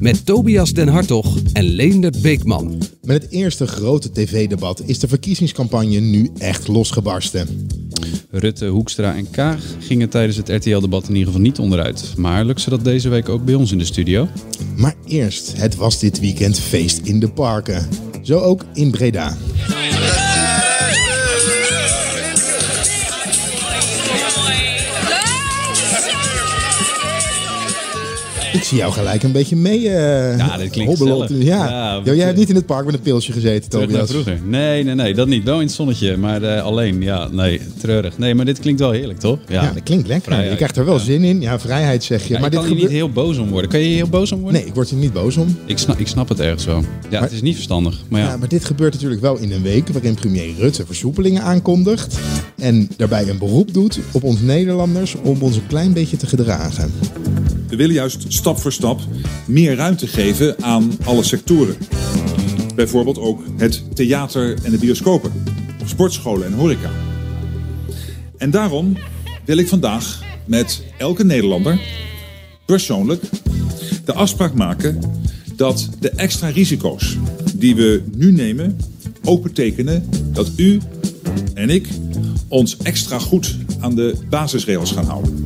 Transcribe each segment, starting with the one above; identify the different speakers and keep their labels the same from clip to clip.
Speaker 1: Met Tobias Den Hartog en Leendert Beekman.
Speaker 2: Met het eerste grote tv-debat is de verkiezingscampagne nu echt losgebarsten.
Speaker 3: Rutte, Hoekstra en Kaag gingen tijdens het RTL-debat in ieder geval niet onderuit. Maar lukt ze dat deze week ook bij ons in de studio?
Speaker 2: Maar eerst, het was dit weekend feest in de parken. Zo ook in Breda. Ik zie jou gelijk een beetje mee uh,
Speaker 3: ja, dit klinkt
Speaker 2: hobbelen. Ja.
Speaker 3: Ja,
Speaker 2: Yo, jij hebt niet in het park met een pilsje gezeten, Tobias.
Speaker 3: vroeger. Nee, nee, nee, dat niet. Wel in het zonnetje, maar eh, alleen. Ja, nee, treurig. Nee, maar dit klinkt wel heerlijk, toch?
Speaker 2: Ja, dat klinkt lekker.
Speaker 3: Vrijheid.
Speaker 2: Je krijgt er wel
Speaker 3: Ja.
Speaker 2: zin in. Ja, vrijheid zeg je.
Speaker 3: Ja,
Speaker 2: maar
Speaker 3: je
Speaker 2: dit
Speaker 3: kan
Speaker 2: gebeurt...
Speaker 3: niet heel boos om worden. Kan je heel boos om worden?
Speaker 2: Nee, ik word er niet boos om.
Speaker 3: Ik snap, ik snap het ergens wel. Ja, het is niet verstandig. Maar Ja,
Speaker 2: maar dit gebeurt natuurlijk wel in een week waarin premier Rutte versoepelingen aankondigt. En daarbij een beroep doet op ons Nederlanders om ons een klein beetje te gedragen.
Speaker 4: We willen juist stap voor stap meer ruimte geven aan alle sectoren. Bijvoorbeeld ook het theater en de bioscopen, sportscholen en horeca. En daarom wil ik vandaag met elke Nederlander persoonlijk de afspraak maken dat de extra risico's die we nu nemen ook betekenen dat u en ik ons extra goed aan de basisregels gaan houden.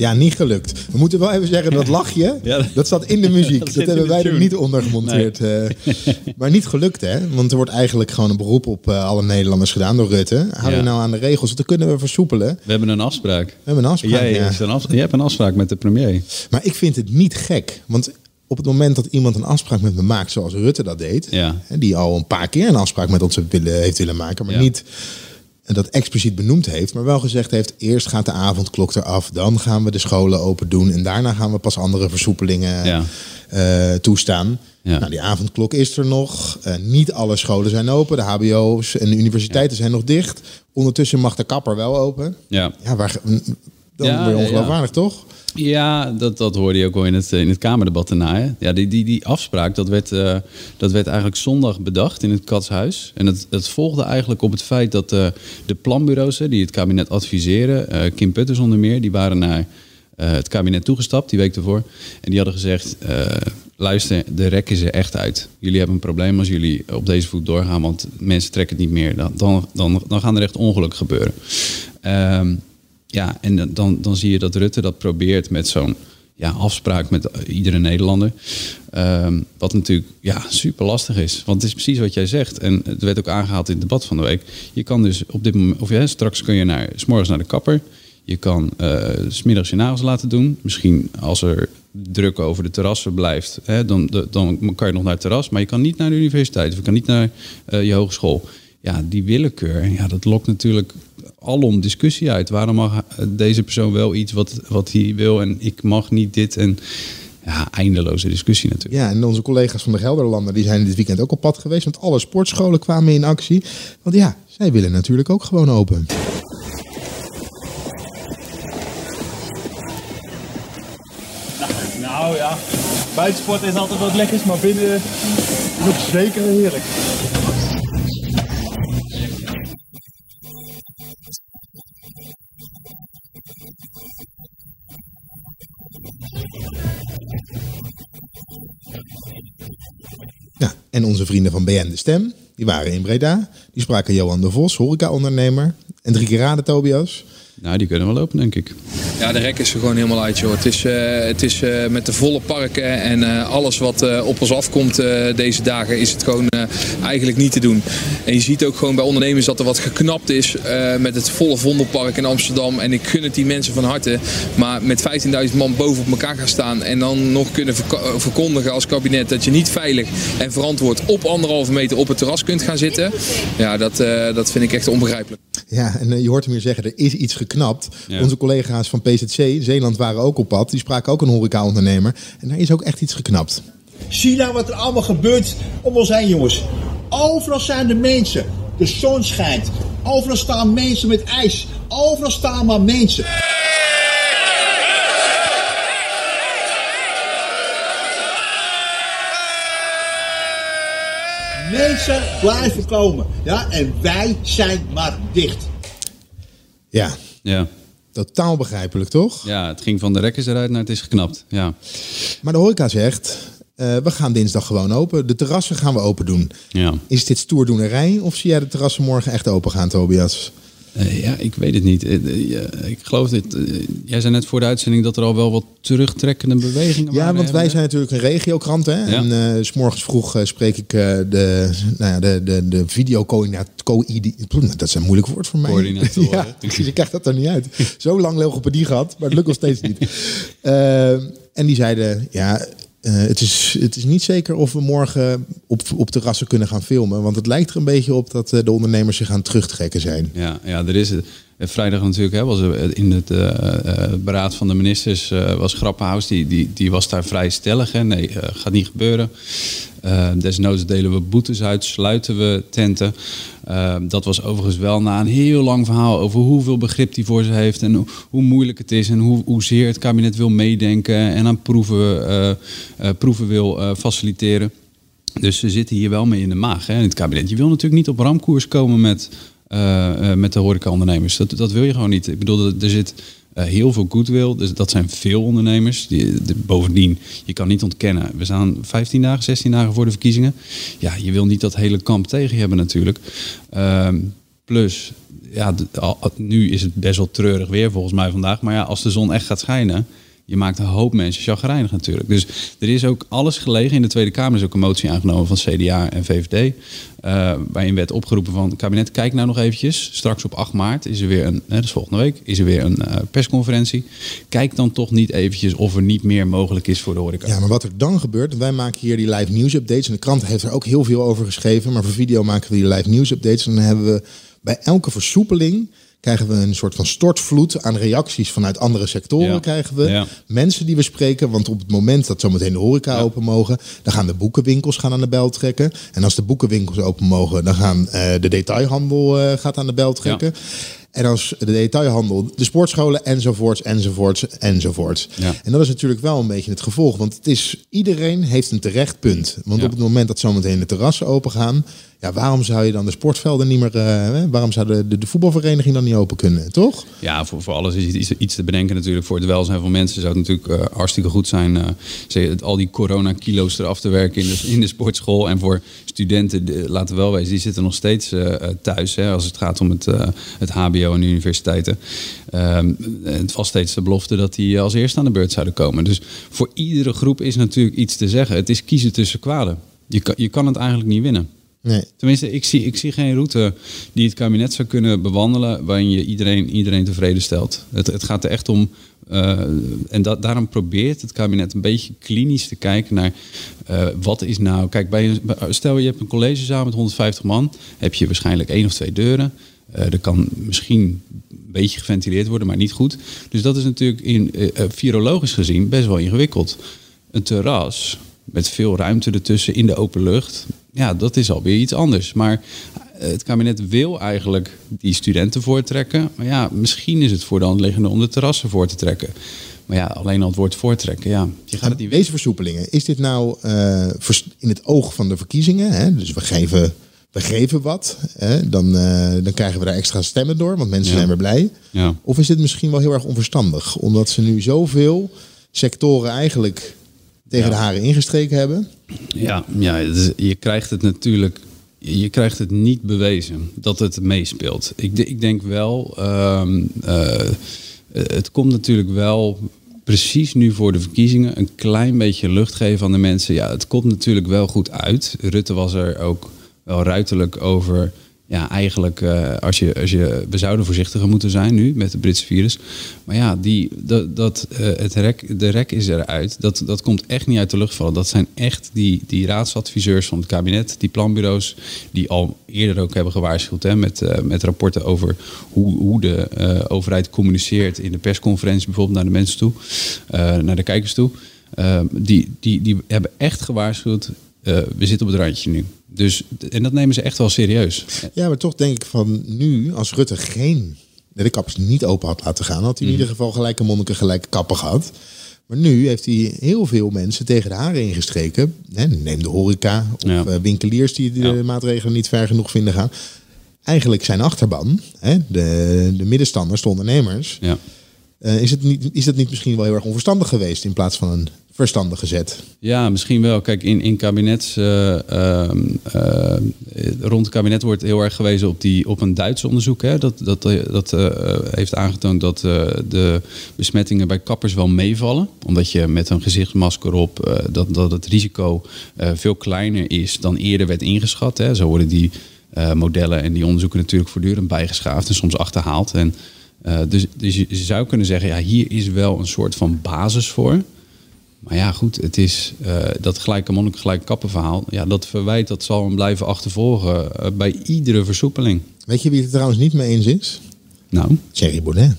Speaker 2: Ja, niet gelukt. We moeten wel even zeggen, dat lachje,
Speaker 3: Ja.
Speaker 2: dat zat in de muziek.
Speaker 3: Dat
Speaker 2: hebben wij er niet onder gemonteerd. eh. maar niet gelukt, hè? Want er wordt eigenlijk gewoon een beroep op eh, alle Nederlanders gedaan door Rutte. Hou je
Speaker 3: Ja.
Speaker 2: nou aan de regels, want dan kunnen we versoepelen.
Speaker 3: we hebben een afspraak.
Speaker 2: We hebben een afspraak,
Speaker 3: Jij,
Speaker 2: ja.
Speaker 3: een jij hebt een afspraak met de premier.
Speaker 2: Maar ik vind het niet gek. Want op het moment dat iemand een afspraak met me maakt zoals Rutte dat deed...
Speaker 3: Ja.
Speaker 2: die al een paar keer een afspraak met ons heeft willen, heeft willen maken... maar niet dat expliciet benoemd heeft... maar wel gezegd heeft, eerst gaat de avondklok eraf... dan gaan we de scholen open doen... en daarna gaan we pas andere versoepelingen
Speaker 3: Ja.
Speaker 2: eh, toestaan.
Speaker 3: Ja.
Speaker 2: Nou, die avondklok is er nog. Eh, niet alle scholen zijn open. De hbo's en de universiteiten zijn nog dicht. Ondertussen mag de kapper wel open.
Speaker 3: Ja.
Speaker 2: Ja, waar, dan
Speaker 3: Ja,
Speaker 2: ben je
Speaker 3: ja,
Speaker 2: ongeloofwaardig, toch?
Speaker 3: Ja, dat, dat hoorde je ook wel in het, eh, in het Kamerdebat daarna. Hè? Ja, die, die, die afspraak, dat werd, eh, dat werd eigenlijk zondag bedacht in het Katshuis. En het, het volgde eigenlijk op het feit dat eh, de planbureaus hè, die het kabinet adviseren... Kim Putters onder meer, die waren naar het kabinet toegestapt die week ervoor. En die hadden gezegd, luister, de rek is er echt uit. Jullie hebben een probleem als jullie op deze voet doorgaan... want mensen trekken het niet meer. Dan, dan, dan, dan gaan er echt ongelukken gebeuren. Ehm, ja, en dan- dan, zie je dat Rutte dat probeert met zo'n ja, afspraak met iedere Nederlander. Ehm, wat natuurlijk ja, super lastig is. Want het is precies wat jij zegt. En het werd ook aangehaald in het debat van de week. Je kan dus op dit moment, of straks kun je naar, s morgens naar de kapper. Je kan s smiddags je nagels laten doen. Misschien als er druk over de terrassen blijft, hè, dan, dan kan je nog naar het terras. Maar je kan niet naar de universiteit of je kan niet naar eh, je hogeschool. Ja, die willekeur, ja, dat lokt natuurlijk alom discussie uit. Waarom mag eh, deze persoon wel iets wat, wat hij wil en ik mag niet dit? En ja, eindeloze discussie natuurlijk.
Speaker 2: Ja, en onze collega's van de Gelderlanden die zijn dit weekend ook op pad geweest. Want alle sportscholen kwamen in actie. Want ja, zij willen natuurlijk ook gewoon open.
Speaker 5: Nou ja, buitensport is altijd wat lekkers, maar binnen is ook zeker heerlijk.
Speaker 2: En onze vrienden van BN De Stem, die waren in Breda. Die spraken Johan de Vos, horeca-ondernemer. En drie keer Tobias.
Speaker 3: Nou, die kunnen wel lopen, denk ik.
Speaker 6: Ja, de rek is er gewoon helemaal uit, joh. Het is, eh, het is eh, met de volle parken en eh, alles wat op ons afkomt deze dagen, is het gewoon eigenlijk niet te doen. En je ziet ook gewoon bij ondernemers dat er wat geknapt is met het volle Vondelpark in Amsterdam. En ik gun het die mensen van harte. Maar met 15.000 man boven op elkaar gaan staan en dan nog kunnen verko- verkondigen als kabinet dat je niet veilig en verantwoord op anderhalve meter op het terras kunt gaan zitten. Ja, dat, dat vind ik echt onbegrijpelijk.
Speaker 2: Ja, en eh, je hoort hem hier zeggen, er is iets geknapt.
Speaker 3: Ja.
Speaker 2: Onze collega's van PZC, Zeeland, waren ook op pad. Die spraken ook een horeca-ondernemer. En daar is ook echt iets geknapt.
Speaker 7: Zie nou wat er allemaal gebeurt om ons heen, jongens. Overal zijn de mensen. De zon schijnt. Overal staan mensen met ijs. Overal staan maar mensen. Mensen blijven komen. Ja, en wij zijn maar dicht.
Speaker 2: Ja,
Speaker 3: Ja.
Speaker 2: totaal begrijpelijk toch?
Speaker 3: ja, het ging van de rekkers eruit naar het is geknapt. Ja,
Speaker 2: Maar de horeca zegt, eh, we gaan dinsdag gewoon open. De terrassen gaan we open doen.
Speaker 3: ja.
Speaker 2: Is dit stoerdoenerij of zie jij de terrassen morgen echt open gaan, Tobias?
Speaker 3: Eh, ja, ik weet het niet. Eh, eh, ja, ik geloof dit. jij zei net voor de uitzending dat er al wel wat terugtrekkende bewegingen
Speaker 2: Ja,
Speaker 3: waren.
Speaker 2: want wij
Speaker 3: hè?
Speaker 2: zijn natuurlijk een regiokrant. Hè?
Speaker 3: Ja.
Speaker 2: En s morgens vroeg spreek ik de, nou ja, de, de, de videocoördinator. Dat is een moeilijk woord voor mij.
Speaker 3: Coördinatoren.
Speaker 2: ja, precies. Ik krijg dat er niet uit. Zo lang logopedie gehad, maar het lukt nog steeds niet. En die zeiden, ja, eh, het, is, het is niet zeker of we morgen op, op terrassen kunnen gaan filmen. Want het lijkt er een beetje op dat eh, de ondernemers zich aan terugtrekken zijn.
Speaker 3: Ja, ja, er is Eh, Vrijdag natuurlijk hè, was er in het eh, eh, beraad van de ministers eh, was Grappenhaus. Die, die, die was daar vrij stellig. Hè. Nee, eh, gaat niet gebeuren. Eh, desnoods delen we boetes uit, sluiten we tenten. Eh, dat was overigens wel na een heel lang verhaal over hoeveel begrip hij voor ze heeft. En hoe, moeilijk het is en hoe, hoezeer het kabinet wil meedenken. En aan proeven, eh, eh, proeven wil eh, faciliteren. Dus ze zitten hier wel mee in de maag, hè, in het kabinet. Je wil natuurlijk niet op ramkoers komen met, eh, eh, met de horecaondernemers. Dat, dat wil je gewoon niet. Ik bedoel, er- zit eh, heel veel goodwill. Dus dat zijn veel ondernemers. Die, bovendien, je kan niet ontkennen. We staan 15 dagen, 16 dagen voor de verkiezingen. Ja, je wil niet dat hele kamp tegen je hebben natuurlijk. Ehm, plus, ja, nu is het best wel treurig weer volgens mij vandaag. Maar ja, als de zon echt gaat schijnen... Je maakt een hoop mensen chagrijnig natuurlijk. Dus er is ook alles gelegen. In de Tweede Kamer is ook een motie aangenomen van CDA en VVD. eh, waarin werd opgeroepen van kabinet, kijk nou nog eventjes. Straks op 8 maart is er weer een, hè, dat is volgende week, is er weer een eh, persconferentie. Kijk dan toch niet eventjes of er niet meer mogelijk is voor de horeca.
Speaker 2: Ja, maar wat er dan gebeurt, wij maken hier die live news updates. En de krant heeft er ook heel veel over geschreven. Maar voor video maken we die live news updates. En dan hebben we bij elke versoepeling krijgen we een soort van stortvloed aan reacties vanuit andere sectoren.
Speaker 3: Ja.
Speaker 2: Krijgen we
Speaker 3: Ja.
Speaker 2: mensen die we spreken. Want op het moment dat zometeen de horeca open mogen, dan gaan de boekenwinkels gaan aan de bel trekken. En als de boekenwinkels open mogen, dan gaan eh, de detailhandel eh, gaat aan de bel trekken. En als de detailhandel, de sportscholen enzovoorts, enzovoorts, enzovoorts.
Speaker 3: Ja.
Speaker 2: En dat is natuurlijk wel een beetje het gevolg. Want het is, iedereen heeft een terecht punt. Want
Speaker 3: Ja.
Speaker 2: op het moment dat zometeen de terrassen open gaan... Ja, waarom zou je dan de sportvelden niet meer... eh, waarom zou de, de, de voetbalvereniging dan niet open kunnen, toch?
Speaker 3: Ja, voor, voor alles is iets, iets te bedenken natuurlijk. Voor het welzijn van mensen zou het natuurlijk eh, hartstikke goed zijn... zeg, het- al die corona-kilo's eraf te werken in de, in de sportschool. En voor studenten, de- laten we wel wezen, die zitten nog steeds thuis... Hè, als het gaat om het, het hbo en de universiteiten. Ehm, het was steeds de belofte dat die als eerste aan de beurt zouden komen. Dus voor iedere groep is natuurlijk iets te zeggen. Het is kiezen tussen kwaden. Je kan, je kan het eigenlijk niet winnen.
Speaker 2: Nee.
Speaker 3: Tenminste, ik zie, ik zie geen route die het kabinet zou kunnen bewandelen waarin je iedereen, iedereen tevreden stelt. Het, het gaat er echt om, eh, en dat, daarom probeert het kabinet een beetje klinisch te kijken naar eh, wat is nou. Kijk, bij, een- bij- stel je hebt een collegezaal met 150 man, heb je waarschijnlijk één of twee deuren. Eh er kan misschien een beetje geventileerd worden, maar niet goed. Dus dat is natuurlijk in, eh, eh, virologisch gezien best wel ingewikkeld. Een terras met veel ruimte ertussen in de open lucht. Ja, dat is alweer iets anders. Maar het kabinet wil eigenlijk die studenten voortrekken. Maar ja, misschien is het voor de hand liggende om de terrassen voor te trekken. Maar ja, alleen al het woord voortrekken, ja, je gaat het niet
Speaker 2: Deze versoepelingen, is dit nou in het oog van de verkiezingen? Hè? Dus we geven, we geven wat, hè? Dan, eh, dan krijgen we daar extra stemmen door, want mensen
Speaker 3: Ja.
Speaker 2: zijn weer blij.
Speaker 3: Ja.
Speaker 2: Of is dit misschien wel heel erg onverstandig? Omdat ze nu zoveel sectoren eigenlijk tegen
Speaker 3: Ja.
Speaker 2: de haren ingestreken hebben.
Speaker 3: Ja, ja je krijgt het natuurlijk. Je krijgt het niet bewezen dat het meespeelt. Ik, ik denk wel. ehm, eh, het komt natuurlijk wel precies nu voor de verkiezingen een klein beetje lucht geven aan de mensen. Ja, het komt natuurlijk wel goed uit. Rutte was er ook wel ruiterlijk over. Ja, eigenlijk, eh, als je, als je, we zouden voorzichtiger moeten zijn nu met het Britse virus. Maar ja, die, dat, dat, eh, het rek, de rek is eruit. Dat, dat komt echt niet uit de lucht vallen. Dat zijn echt die, die raadsadviseurs van het kabinet, die planbureaus, die al eerder ook hebben gewaarschuwd hè, met, eh, met rapporten over hoe, hoe de overheid communiceert in de persconferentie, bijvoorbeeld naar de mensen toe, naar de kijkers toe. Die, die, die hebben echt gewaarschuwd, we zitten op het randje nu. Dus, en dat nemen ze echt wel serieus.
Speaker 2: Ja, maar toch denk ik van nu, als Rutte geen de kappers niet open had laten gaan, had hij in
Speaker 3: Mhm.
Speaker 2: ieder geval gelijke monniken, gelijke kappen gehad. Maar nu heeft hij heel veel mensen tegen de haren ingestreken. Neem de horeca of
Speaker 3: Ja.
Speaker 2: eh, winkeliers die de
Speaker 3: Ja.
Speaker 2: maatregelen niet ver genoeg vinden gaan. Eigenlijk zijn achterban, hè, de, de middenstanders, de ondernemers.
Speaker 3: Ja.
Speaker 2: eh, is, het niet, is dat niet misschien wel heel erg onverstandig geweest in plaats van een verstandige zet?
Speaker 3: Ja, misschien wel. Kijk, in, in kabinets, eh, ehm, eh, rond het kabinet wordt heel erg gewezen op, die, op een Duits onderzoek. Hè? Dat, dat, eh, dat heeft aangetoond dat de besmettingen bij kappers wel meevallen. Omdat je met een gezichtsmasker op, dat, dat het risico veel kleiner is dan eerder werd ingeschat. Hè? Zo worden die modellen en die onderzoeken natuurlijk voortdurend bijgeschaafd en soms achterhaald. En, dus dus je zou kunnen zeggen, ja, hier is wel een soort van basis voor. Maar ja, goed, het is eh, dat gelijke monnik, gelijke kappen verhaal. Ja, dat verwijt, dat zal hem blijven achtervolgen eh, bij iedere versoepeling.
Speaker 2: Weet je wie het er trouwens niet mee eens is?
Speaker 3: Nou,
Speaker 2: Thierry Baudet.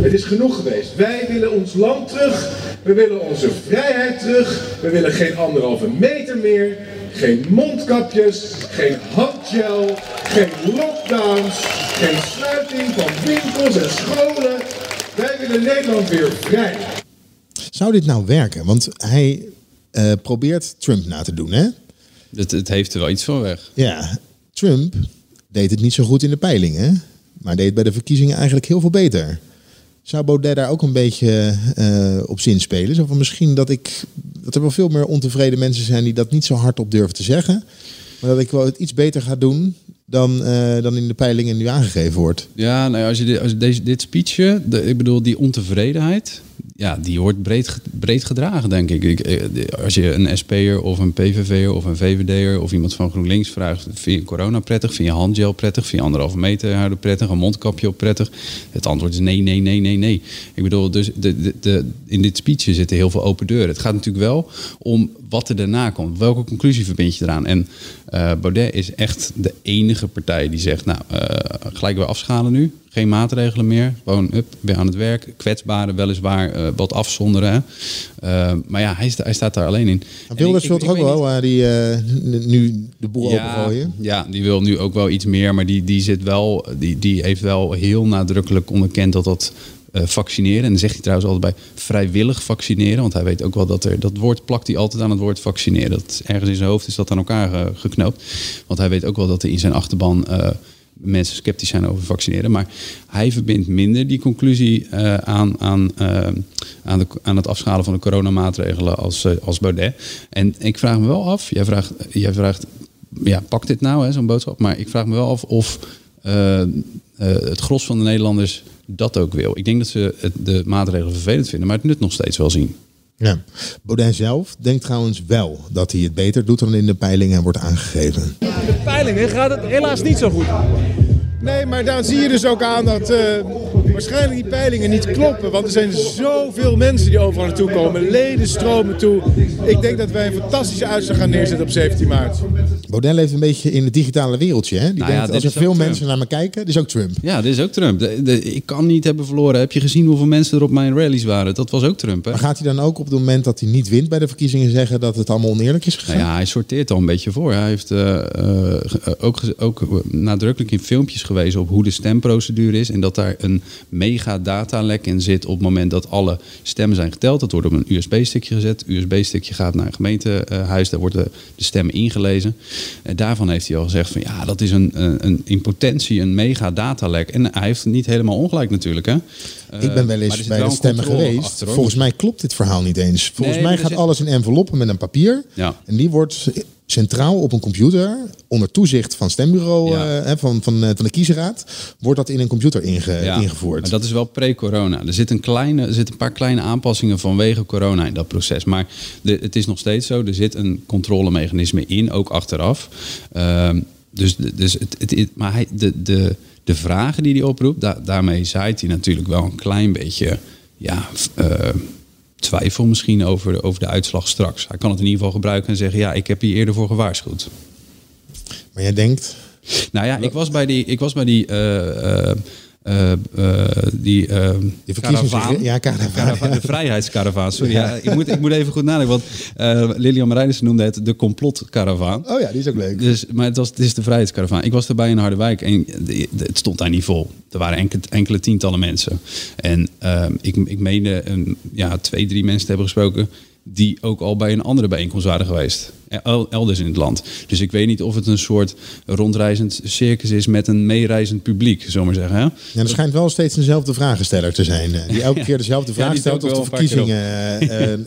Speaker 8: Het is genoeg geweest. Wij willen ons land terug. We willen onze vrijheid terug. We willen geen anderhalve meter meer. Geen mondkapjes. Geen handgel. Geen lockdowns. Geen sluiting van winkels en scholen. Wij willen Nederland weer vrij.
Speaker 2: Zou dit nou werken? Want hij eh, probeert Trump na te doen, hè?
Speaker 3: het, het heeft er wel iets van weg.
Speaker 2: Ja, Trump deed het niet zo goed in de peilingen, maar deed bij de verkiezingen eigenlijk heel veel beter. Zou Baudet daar ook een beetje eh, op zin spelen? Zo van misschien dat ik dat er wel veel meer ontevreden mensen zijn die dat niet zo hard op durven te zeggen, maar dat ik wel het iets beter ga doen dan, eh, dan in de peilingen nu aangegeven wordt.
Speaker 3: Ja, nou ja, als je, dit, als je deze, dit speechje, de, ik bedoel, die ontevredenheid, ja, die wordt breed, breed gedragen, denk ik. ik. eh, Als je een SP'er of een PVV'er of een VVD'er of iemand van GroenLinks vraagt, vind je corona prettig? Vind je handgel prettig? Vind je anderhalve meter houden prettig? Een mondkapje op prettig? Het antwoord is nee, nee, nee, nee, nee. Ik bedoel, dus de, de, in dit speechje zitten heel veel open deuren. Het gaat natuurlijk wel om wat er daarna komt. Welke conclusie verbind je eraan? En eh, Baudet is echt de enige partij die zegt, nou, eh, gelijk weer afschalen nu. Geen maatregelen meer. Gewoon up, weer aan het werk. Kwetsbaren weliswaar eh, wat afzonderen. Eh, maar ja, hij, sta- hij staat daar alleen in.
Speaker 2: Maar Wilders wil toch ook wel
Speaker 3: niet-
Speaker 2: waar die eh, nu de boel opengooien?
Speaker 3: ja, die wil nu ook wel iets meer, maar die, die, zit wel, die, die heeft wel heel nadrukkelijk onderkend dat dat vaccineren, en dan zegt hij trouwens altijd bij vrijwillig vaccineren, want hij weet ook wel dat er, dat woord plakt hij altijd aan het woord vaccineren. Dat, ergens in zijn hoofd is dat aan elkaar ge- geknoopt. Want hij weet ook wel dat er in zijn achterban eh, mensen sceptisch zijn over vaccineren. Maar hij verbindt minder die conclusie eh, aan, aan, eh, aan, de, aan het afschalen van de coronamaatregelen als, eh, als Baudet. En ik vraag me wel af, jij vraagt, jij vraagt ja, pak dit nou, zo'n boodschap. Maar ik vraag me wel af of het gros van de Nederlanders dat ook wil. Ik denk dat ze het, de maatregelen vervelend vinden, maar het nut nog steeds wel zien.
Speaker 2: Ja. Baudet zelf denkt trouwens wel dat hij het beter doet dan in de peilingen wordt aangegeven.
Speaker 5: De peilingen gaat het helaas niet zo goed.
Speaker 9: Nee, maar daar zie je dus ook aan dat eh, waarschijnlijk die peilingen niet kloppen. Want er zijn zoveel mensen die overal naartoe komen. Leden stromen toe. Ik denk dat wij een fantastische uitslag gaan neerzetten op 17 maart.
Speaker 2: Baudet leeft een beetje in het digitale wereldje. Hè? Die
Speaker 3: Nou ja,
Speaker 2: denkt, als er veel mensen
Speaker 3: Trump.
Speaker 2: naar me kijken, dit is ook Trump.
Speaker 3: Ja, dit is ook Trump. De, de- ik kan niet hebben verloren. Heb je gezien hoeveel mensen er op mijn rallies waren? Dat was ook Trump. Hè?
Speaker 2: Maar gaat hij dan ook op het moment dat hij niet wint bij de verkiezingen zeggen dat het allemaal oneerlijk is gegaan?
Speaker 3: Nou ja, hij sorteert al een beetje voor. Hij heeft eh, eh, ook, ook nadrukkelijk in filmpjes gewezen op hoe de stemprocedure is. En dat daar een mega datalek in zit op het moment dat alle stemmen zijn geteld. Dat wordt op een USB-stickje gezet. Het USB-stickje gaat naar een gemeentehuis. Daar worden de stemmen ingelezen. En daarvan heeft hij al gezegd van ja, dat is een, een, in potentie een mega datalek. En hij heeft niet helemaal ongelijk natuurlijk. Hè?
Speaker 2: ik ben wel
Speaker 3: maar er
Speaker 2: eens bij
Speaker 3: wel
Speaker 2: de stemmen geweest.
Speaker 3: achter.
Speaker 2: Volgens mij klopt dit verhaal niet eens. Volgens
Speaker 3: Nee,
Speaker 2: mij gaat
Speaker 3: zit-
Speaker 2: alles in enveloppen met een papier.
Speaker 3: Ja.
Speaker 2: En die wordt centraal op een computer, onder toezicht van stembureau,
Speaker 3: Ja.
Speaker 2: eh, van, van, eh, van de kiesraad, wordt dat in een computer inge-
Speaker 3: Ja,
Speaker 2: ingevoerd.
Speaker 3: Maar dat is wel pre-corona. Er zit een, kleine, er zit een paar kleine aanpassingen vanwege corona in dat proces. Maar de, het is nog steeds zo. Er zit een controlemechanisme in, ook achteraf. Ehm, dus dus het, het, het- maar hij, de, de, de vragen die hij oproept, da- daarmee zaait hij natuurlijk wel een klein beetje ja, eh, twijfel misschien over de, over de uitslag straks. Hij kan het in ieder geval gebruiken en zeggen: Ja, ik heb hier eerder voor gewaarschuwd.
Speaker 2: Maar jij denkt,
Speaker 3: Nou ja, ik was bij die, ik was bij die eh, eh, eh, eh, die, eh,
Speaker 2: Die
Speaker 3: karavaan.
Speaker 2: ja, karavaan,
Speaker 3: Karavaan,
Speaker 2: ja.
Speaker 3: De vrijheidskaravaan. Sorry, ja. ik, moet, ik moet even goed nadenken. Want Lilian Marijnissen noemde het de complotkaravaan.
Speaker 2: Oh ja, die is ook leuk.
Speaker 3: Dus, maar het, was, het is de vrijheidskaravaan. Ik was erbij in Harderwijk en de- de- het stond daar niet vol. Er waren enkele, enkele tientallen mensen. En ehm, ik, ik meende een, ja, twee, drie mensen te hebben gesproken... die ook al bij een andere bijeenkomst waren geweest. El- Elders in het land. Dus ik weet niet of het een soort rondreizend circus is... met een meereizend publiek, zullen we maar zeggen. Hè?
Speaker 2: Ja, er schijnt wel steeds dezelfde vragensteller te zijn. eh, Die elke keer dezelfde
Speaker 3: Ja,
Speaker 2: vraag
Speaker 3: die
Speaker 2: stelt
Speaker 3: ook
Speaker 2: de verkiezingen... eh, eh,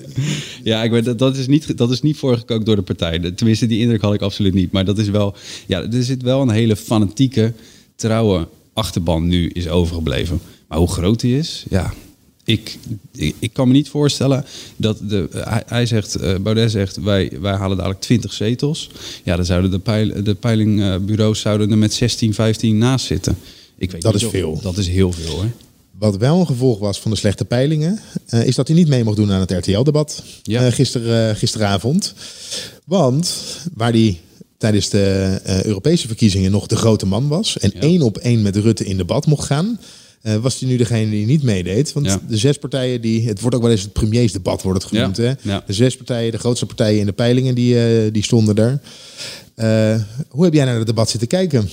Speaker 3: Ja, ik weet, dat, dat, is niet, dat is niet voorgekookt door de partij. Tenminste, die indruk had ik absoluut niet. Maar dat is wel, ja, er zit wel een hele fanatieke, trouwe achterban nu is overgebleven. Maar hoe groot die is, ja. Ik, ik, ik kan me niet voorstellen dat de, hij, hij zegt, eh, Baudet zegt, wij, wij halen dadelijk 20 zetels. Ja, dan zouden de, peil, de peilingbureaus zouden er met 16, 15 naast zitten. Ik weet
Speaker 2: Dat
Speaker 3: niet
Speaker 2: is
Speaker 3: of-
Speaker 2: veel.
Speaker 3: Dat is heel veel, hoor.
Speaker 2: Wat wel een gevolg was van de slechte peilingen, eh, is dat hij niet mee mocht doen aan het RTL-debat
Speaker 3: Ja.
Speaker 2: eh, gister, eh, gisteravond. Want waar hij tijdens de eh, Europese verkiezingen nog de grote man was en één op één met Rutte in debat mocht gaan, eh, was hij nu degene die niet meedeed. Want
Speaker 3: Ja.
Speaker 2: de zes partijen, die, het wordt ook wel eens het premiersdebat wordt het genoemd.
Speaker 3: Ja.
Speaker 2: Hè? De zes partijen, de grootste partijen in de peilingen, die, eh, die stonden er. Eh, hoe heb jij naar het debat zitten kijken?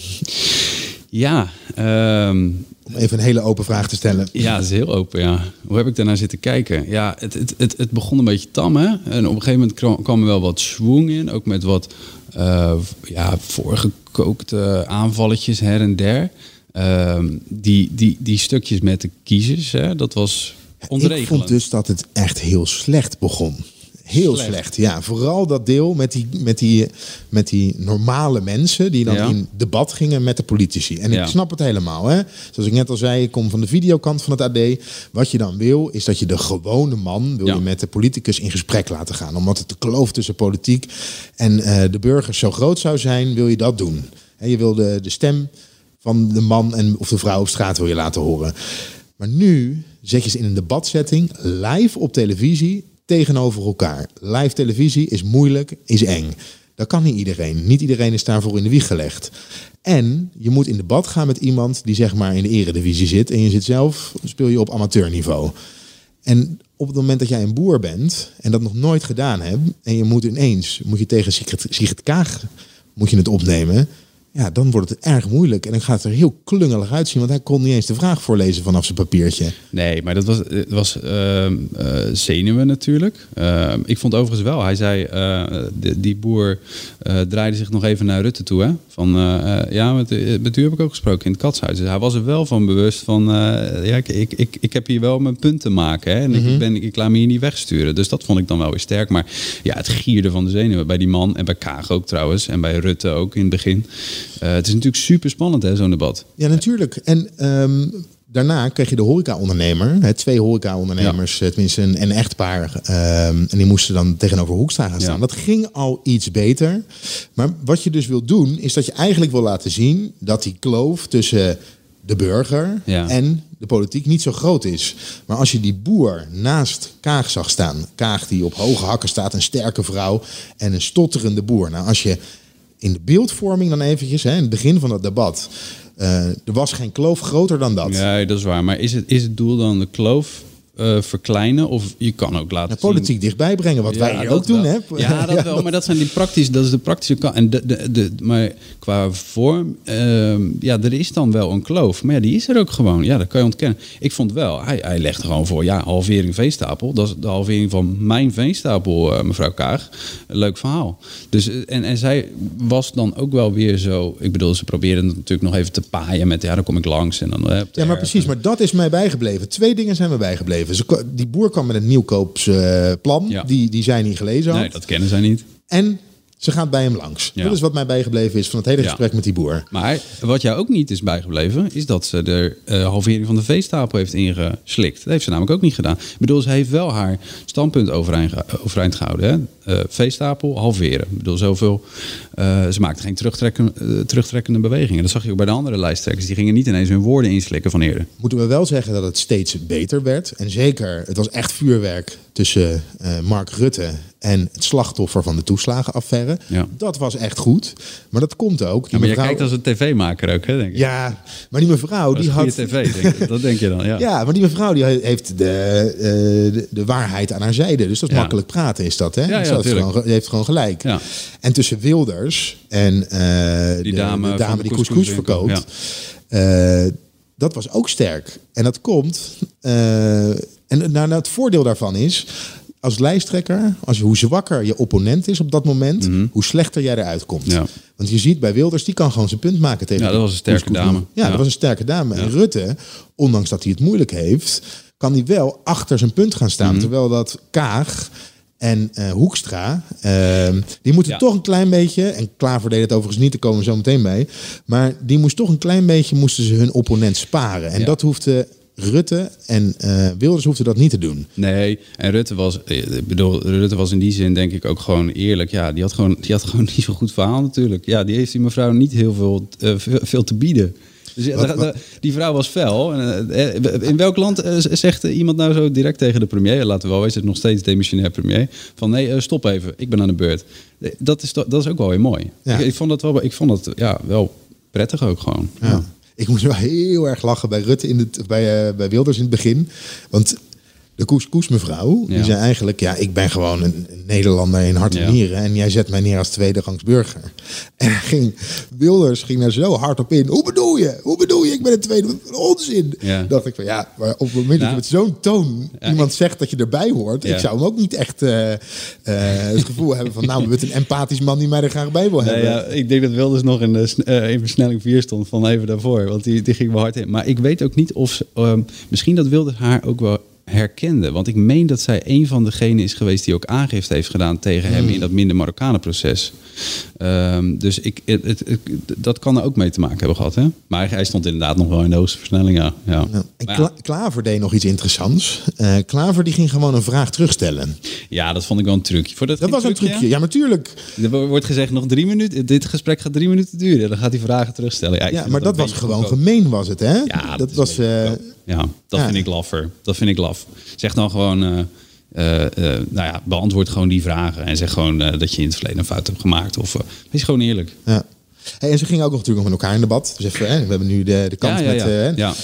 Speaker 3: Ja, ehm,
Speaker 2: Om even een hele open vraag te stellen.
Speaker 3: Ja, het is heel open, ja. Hoe heb ik daarnaar zitten kijken? Ja, het, het, het, het begon een beetje tam, hè. En op een gegeven moment kwam, er wel wat schwung in. Ook met wat ja, voorgekookte aanvalletjes her en der. Ehm, die, die, die stukjes met de kiezers, hè, dat was ontregelend.
Speaker 2: Ik vond dus dat het echt heel slecht begon. Heel slecht.
Speaker 3: Slecht.
Speaker 2: ja. Vooral dat deel met die, met die, met die normale mensen die dan
Speaker 3: Ja.
Speaker 2: in debat gingen met de politici. En
Speaker 3: Ja.
Speaker 2: ik snap het helemaal. Hè? Zoals ik net al zei, ik kom van de videokant van het AD. Wat je dan wil, is dat je de gewone man wil
Speaker 3: Ja.
Speaker 2: je met de politicus in gesprek laten gaan. Omdat het de kloof tussen politiek en eh, de burgers zo groot zou zijn, wil je dat doen. Hè, je wil de, de stem van de man en, of de vrouw op straat wil je laten horen. Maar nu zet je ze in een debatsetting live op televisie tegenover elkaar. Live televisie is moeilijk, is eng. Dat kan niet iedereen. Niet iedereen is daarvoor in de wieg gelegd. En je moet in debat gaan met iemand die zeg maar in de eredivisie zit. En je zit zelf, speel je op amateurniveau. En op het moment dat jij een boer bent en dat nog nooit gedaan hebt... en je moet ineens, moet je tegen Sigrid, Sigrid Kaag moet je het opnemen... Ja, dan wordt het erg moeilijk. En dan gaat het er heel klungelig uitzien. Want hij kon niet eens de vraag voorlezen vanaf zijn papiertje.
Speaker 3: Nee, maar dat was, het was ehm, eh, zenuwen natuurlijk. Ehm, ik vond overigens wel, hij zei, eh, de- die boer eh, draaide zich nog even naar Rutte toe. Hè? Van, ja, met, met u heb ik ook gesproken in het katshuis. Dus hij was er wel van bewust van, ja, ik, ik, ik, ik heb hier wel mijn punt te maken. Hè? En ik, ben, ik laat me hier niet wegsturen. Dus dat vond ik dan wel weer sterk. Maar ja, het gierde van de zenuwen bij die man en bij Kaag ook trouwens. En bij Rutte ook in het begin. Eh, het is natuurlijk super spannend, hè, zo'n debat.
Speaker 2: Ja, natuurlijk. En ehm, daarna kreeg je de horeca-ondernemer. hè, Twee horeca-ondernemers, eh, tenminste een, een echtpaar. ehm, en die moesten dan tegenover Hoekstra gaan staan.
Speaker 3: Ja.
Speaker 2: Dat ging al iets beter. Maar wat je dus wil doen, is dat je eigenlijk wil laten zien... dat die kloof tussen de burger
Speaker 3: Ja.
Speaker 2: en de politiek niet zo groot is. Maar als je die boer naast Kaag zag staan... Kaag die op hoge hakken staat, een sterke vrouw... en een stotterende boer. Nou, als je in de beeldvorming dan eventjes, hè, in het begin van het debat... eh, er was geen kloof groter dan dat.
Speaker 3: Ja, dat is waar. Maar is het, is het doel dan de kloof eh, verkleinen? Of je kan ook laten
Speaker 2: politiek dichtbij brengen, wat wij
Speaker 3: dat
Speaker 2: ook doen. Hè?
Speaker 3: Ja, dat wel. Maar dat, zijn die praktische, dat is de praktische kant. En de, de, de, maar qua vorm, ehm, ja, er is dan wel een kloof. Maar ja, die is er ook gewoon. Ja, dat kan je ontkennen. Ik vond wel, hij, hij legt gewoon voor, ja, halvering veestapel. Dat is de halvering van mijn veestapel, eh, mevrouw Kaag. Leuk verhaal. Dus, eh, en, en zij was dan ook wel weer zo... Ik bedoel, ze probeerde het natuurlijk nog even te paaien met... Ja, dan kom ik langs en dan...
Speaker 2: Ja, maar precies. Maar dat is mij bijgebleven. Twee dingen zijn me bijgebleven. Die boer kwam met een nieuwkoopsplan.
Speaker 3: Ja.
Speaker 2: die, die zij niet gelezen had.
Speaker 3: Nee, dat kennen zij niet.
Speaker 2: En ze gaat bij hem langs.
Speaker 3: Ja.
Speaker 2: Dat is wat mij bijgebleven is van het hele
Speaker 3: Ja.
Speaker 2: gesprek met die boer.
Speaker 3: Maar wat jou ook niet is bijgebleven, is dat ze de eh, halvering van de veestapel heeft ingeslikt. Dat heeft ze namelijk ook niet gedaan. Ik bedoel, ze heeft wel haar standpunt overeind gehouden. Hè? Eh, veestapel halveren. Ik bedoel, zoveel eh, ze maakten geen terugtrekken, eh, terugtrekkende bewegingen. Dat zag je ook bij de andere lijsttrekkers. Die gingen niet ineens hun woorden inslikken van eerder.
Speaker 2: Moeten we wel zeggen dat het steeds beter werd. En zeker, het was echt vuurwerk tussen eh, Mark Rutte en het slachtoffer van de toeslagenaffaire.
Speaker 3: Ja.
Speaker 2: Dat was echt goed. Maar dat komt ook. Die
Speaker 3: Ja, maar jij
Speaker 2: mevrouw-
Speaker 3: kijkt als een tv-maker ook, hè, denk ik.
Speaker 2: Ja, maar die mevrouw die had...
Speaker 3: tv, denk ik. dat denk je dan, ja.
Speaker 2: Ja, maar die mevrouw die heeft de, de, de waarheid aan haar zijde. Dus dat is
Speaker 3: Ja.
Speaker 2: makkelijk praten, is dat, hè?
Speaker 3: Ja, ja,
Speaker 2: Dus dat gewoon, heeft gewoon gelijk. En tussen En eh,
Speaker 3: Die
Speaker 2: de,
Speaker 3: dame
Speaker 2: de
Speaker 3: van
Speaker 2: dame
Speaker 3: de
Speaker 2: die couscous verkoopt, eh, dat was ook sterk. En dat komt... eh, en nou, nou, het voordeel daarvan is... Als lijsttrekker, als je, hoe zwakker je opponent is op dat moment, hoe slechter jij eruit komt.
Speaker 3: Mhm. Ja.
Speaker 2: Want je ziet bij Wilders, die kan gewoon zijn punt maken tegen
Speaker 3: Ja, dat was een sterke
Speaker 2: couscous.
Speaker 3: dame.
Speaker 2: Ja,
Speaker 3: Ja.
Speaker 2: dat was een sterke dame. En Rutte, ondanks dat hij het moeilijk heeft, kan hij wel achter zijn punt gaan
Speaker 3: Mhm.
Speaker 2: staan. Terwijl dat Kaag en eh, Hoekstra, eh, die moeten
Speaker 3: Ja.
Speaker 2: toch een klein beetje, en Klaver deed het overigens niet, daar komen we zo meteen mee, maar die moest toch een klein beetje, moesten ze hun opponent sparen. En
Speaker 3: Ja.
Speaker 2: dat hoefde Rutte en eh, Wilders hoefden dat niet te doen.
Speaker 3: Nee, en Rutte was, eh, ik bedoel, Rutte was in die zin denk ik ook gewoon eerlijk. Ja, die had gewoon, die had gewoon niet zo'n goed verhaal natuurlijk. Ja, die heeft die mevrouw niet heel veel, veel, veel te bieden. Dus
Speaker 2: Wat-
Speaker 3: da- da- die vrouw was fel. Eh, eh, In welk land eh, zegt iemand nou zo direct tegen de premier, laten we wel wezen, het nog steeds demissionair premier, van nee, eh, stop even, ik ben aan de beurt. Eh, Dat is, dat is ook wel weer mooi.
Speaker 2: Ja.
Speaker 3: Ik, ik vond dat wel, ik vond dat ja, wel prettig ook gewoon.
Speaker 2: Ja. Ik moest wel heel erg lachen bij Rutte in het, bij, eh, bij Wilders in het begin. Want de couscous mevrouw, die
Speaker 3: Ja.
Speaker 2: zei eigenlijk... ja, ik ben gewoon een, een Nederlander in hart en
Speaker 3: Ja.
Speaker 2: nieren... en jij zet mij neer als tweederangs burger. En ging, Wilders ging daar zo hard op in. Hoe bedoel je? Hoe bedoel je? Ik ben een tweede... Onzin!
Speaker 3: Ja.
Speaker 2: dacht ik van ja, maar op het moment dat je met zo'n toon...
Speaker 3: ja,
Speaker 2: iemand zegt dat je erbij hoort...
Speaker 3: Ja.
Speaker 2: ik zou hem ook niet echt eh, eh, het gevoel hebben van... nou, we hebben een empathisch man die mij er graag bij wil
Speaker 3: Nee,
Speaker 2: hebben.
Speaker 3: ja, ik denk dat Wilders nog in, de, eh, in versnelling 4 stond van even daarvoor. Want die, die ging wel hard in. Maar ik weet ook niet of ze... ehm, misschien dat Wilders haar ook wel herkende. Want ik meen dat zij een van degenen is geweest... die ook aangifte heeft gedaan tegen hem... in dat minder Marokkanen proces. Ehm, dus ik, het, het- het- dat kan er ook mee te maken hebben gehad. Hè? Maar hij stond inderdaad nog wel in de hoogste versnelling, ja. ja.
Speaker 2: Ja. En. Kla- Klaver deed nog iets interessants. Eh, Klaver die ging gewoon een vraag terugstellen.
Speaker 3: Ja, dat vond ik wel een trucje. Voor dat,
Speaker 2: Dat was een trucje. Ja, maar tuurlijk.
Speaker 3: Er wordt gezegd nog drie minuten. Dit gesprek gaat drie minuten duren. Dan gaat hij vragen terugstellen. Ja,
Speaker 2: maar dat was gewoon gemeen was het, hè?
Speaker 3: Ja,
Speaker 2: dat
Speaker 3: is
Speaker 2: was...
Speaker 3: ja, dat
Speaker 2: ja.
Speaker 3: vind ik laffer. Dat vind ik laf. Zeg dan gewoon, eh, eh, eh, nou ja, beantwoord gewoon die vragen. En zeg gewoon dat je in het verleden een fout hebt gemaakt. Of wees gewoon eerlijk.
Speaker 2: ja. Hey, en ze gingen ook nog natuurlijk nog met elkaar in debat. Dus even, hè, we hebben nu de, de kant
Speaker 3: ja,
Speaker 2: met...
Speaker 3: ja.